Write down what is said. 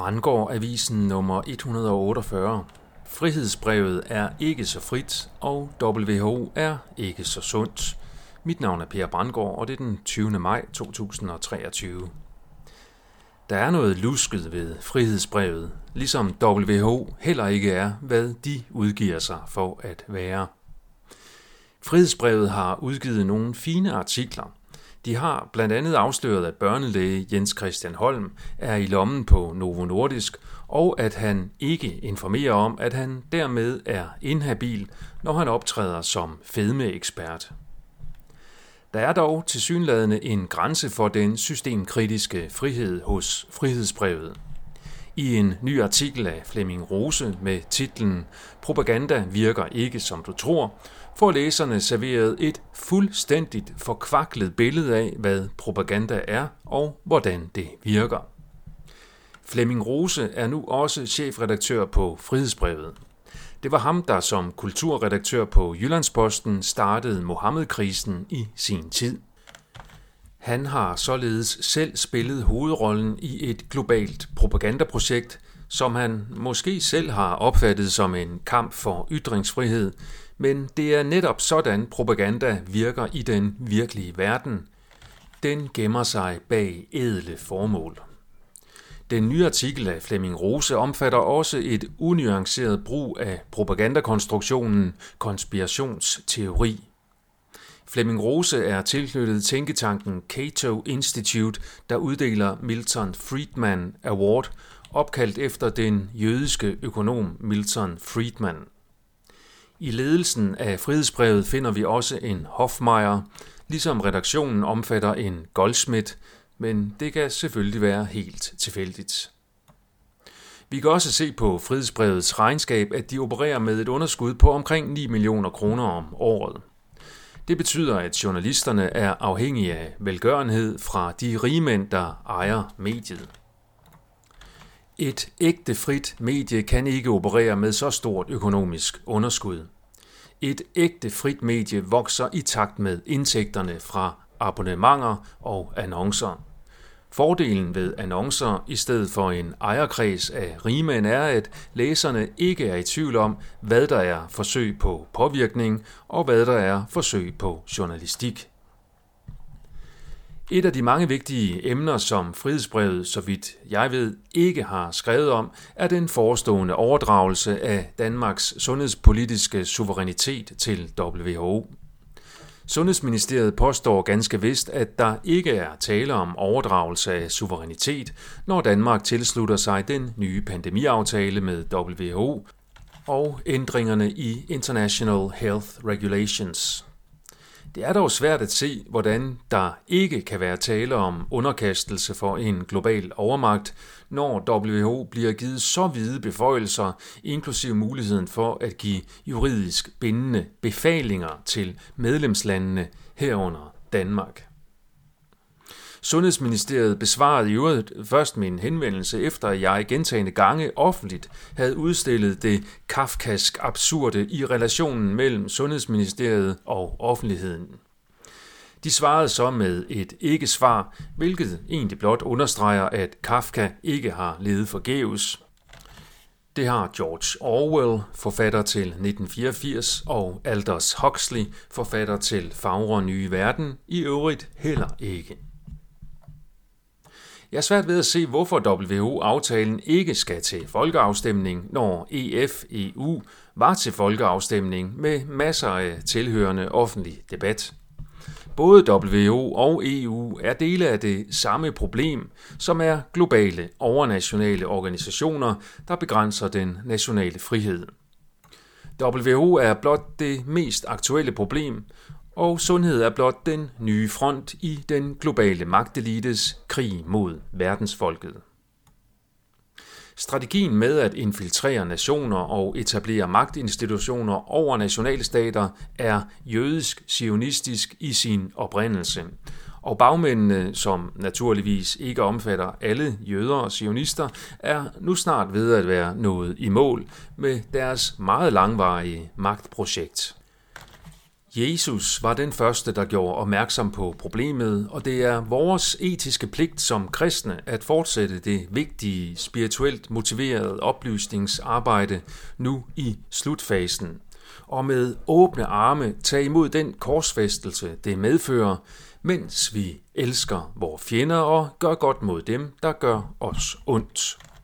Brandgård Avisen nummer 148. Frihedsbrevet er ikke så frit, og WHO er ikke så sundt. Mit navn er Per Brandgård, og det er den 20. maj 2023. Der er noget lusket ved frihedsbrevet, ligesom WHO heller ikke er, hvad de udgiver sig for at være. Frihedsbrevet har udgivet nogle fine artikler, de har blandt andet afsløret, at børnelæge Jens Christian Holm er i lommen på Novo Nordisk, og at han ikke informerer om, at han dermed er inhabil, når han optræder som fedmeekspert. Der er dog tilsyneladende en grænse for den systemkritiske frihed hos frihedsbrevet. I en ny artikel af Flemming Rose med titlen Propaganda virker ikke som du tror, får læserne serveret et fuldstændigt forkvaklet billede af, hvad propaganda er og hvordan det virker. Flemming Rose er nu også chefredaktør på Frihedsbrevet. Det var ham, der som kulturredaktør på Jyllandsposten startede Mohammed-krisen i sin tid. Han har således selv spillet hovedrollen i et globalt propagandaprojekt, som han måske selv har opfattet som en kamp for ytringsfrihed, men det er netop sådan propaganda virker i den virkelige verden. Den gemmer sig bag edle formål. Den nye artikel af Flemming Rose omfatter også et unuanceret brug af propagandakonstruktionen konspirationsteori. Flemming Rose er tilknyttet tænketanken Cato Institute, der uddeler Milton Friedman Award, opkaldt efter den jødiske økonom Milton Friedman. I ledelsen af frihedsbrevet finder vi også en Hofmeier, ligesom redaktionen omfatter en Goldsmith, men det kan selvfølgelig være helt tilfældigt. Vi kan også se på frihedsbrevets regnskab, at de opererer med et underskud på omkring 9 millioner kroner om året. Det betyder, at journalisterne er afhængige af velgørenhed fra de rige mænd, der ejer mediet. Et ægte frit medie kan ikke operere med så stort økonomisk underskud. Et ægte frit medie vokser i takt med indtægterne fra abonnementer og annoncer. Fordelen ved annoncer i stedet for en ejerkreds af rigmænd er, at læserne ikke er i tvivl om, hvad der er forsøg på påvirkning og hvad der er forsøg på journalistik. Et af de mange vigtige emner, som frihedsbrevet, så vidt jeg ved, ikke har skrevet om, er den forestående overdragelse af Danmarks sundhedspolitiske suverænitet til WHO. Sundhedsministeriet påstår ganske vist, at der ikke er tale om overdragelse af suverænitet, når Danmark tilslutter sig den nye pandemiaftale med WHO og ændringerne i International Health Regulations. Det er dog svært at se, hvordan der ikke kan være tale om underkastelse for en global overmagt, når WHO bliver givet så hvide beføjelser, inklusive muligheden for at give juridisk bindende befalinger til medlemslandene herunder Danmark. Sundhedsministeriet besvarede i øvrigt først min henvendelse, efter at jeg gentagende gange offentligt havde udstillet det kafkask absurde i relationen mellem Sundhedsministeriet og offentligheden. De svarede så med et ikke-svar, hvilket egentlig blot understreger, at Kafka ikke har levet forgæves. Det har George Orwell, forfatter til 1984, og Aldous Huxley, forfatter til Fagre Nye Verden, i øvrigt heller ikke. Jeg er svært ved at se, hvorfor WHO-aftalen ikke skal til folkeafstemning, når EF-EU var til folkeafstemning med masser af tilhørende offentlig debat. Både WHO og EU er dele af det samme problem, som er globale overnationale organisationer, der begrænser den nationale frihed. WHO er blot det mest aktuelle problem, og sundhed er blot den nye front i den globale magtelites krig mod verdensfolket. Strategien med at infiltrere nationer og etablere magtinstitutioner over nationalstater er jødisk-sionistisk i sin oprindelse. Og bagmændene, som naturligvis ikke omfatter alle jøder og sionister, er nu snart ved at være nået i mål med deres meget langvarige magtprojekt. Jesus var den første, der gjorde opmærksom på problemet, og det er vores etiske pligt som kristne at fortsætte det vigtige, spirituelt motiverede oplysningsarbejde nu i slutfasen. Og med åbne arme tage imod den korsfæstelse, det medfører, mens vi elsker vores fjender og gør godt mod dem, der gør os ondt.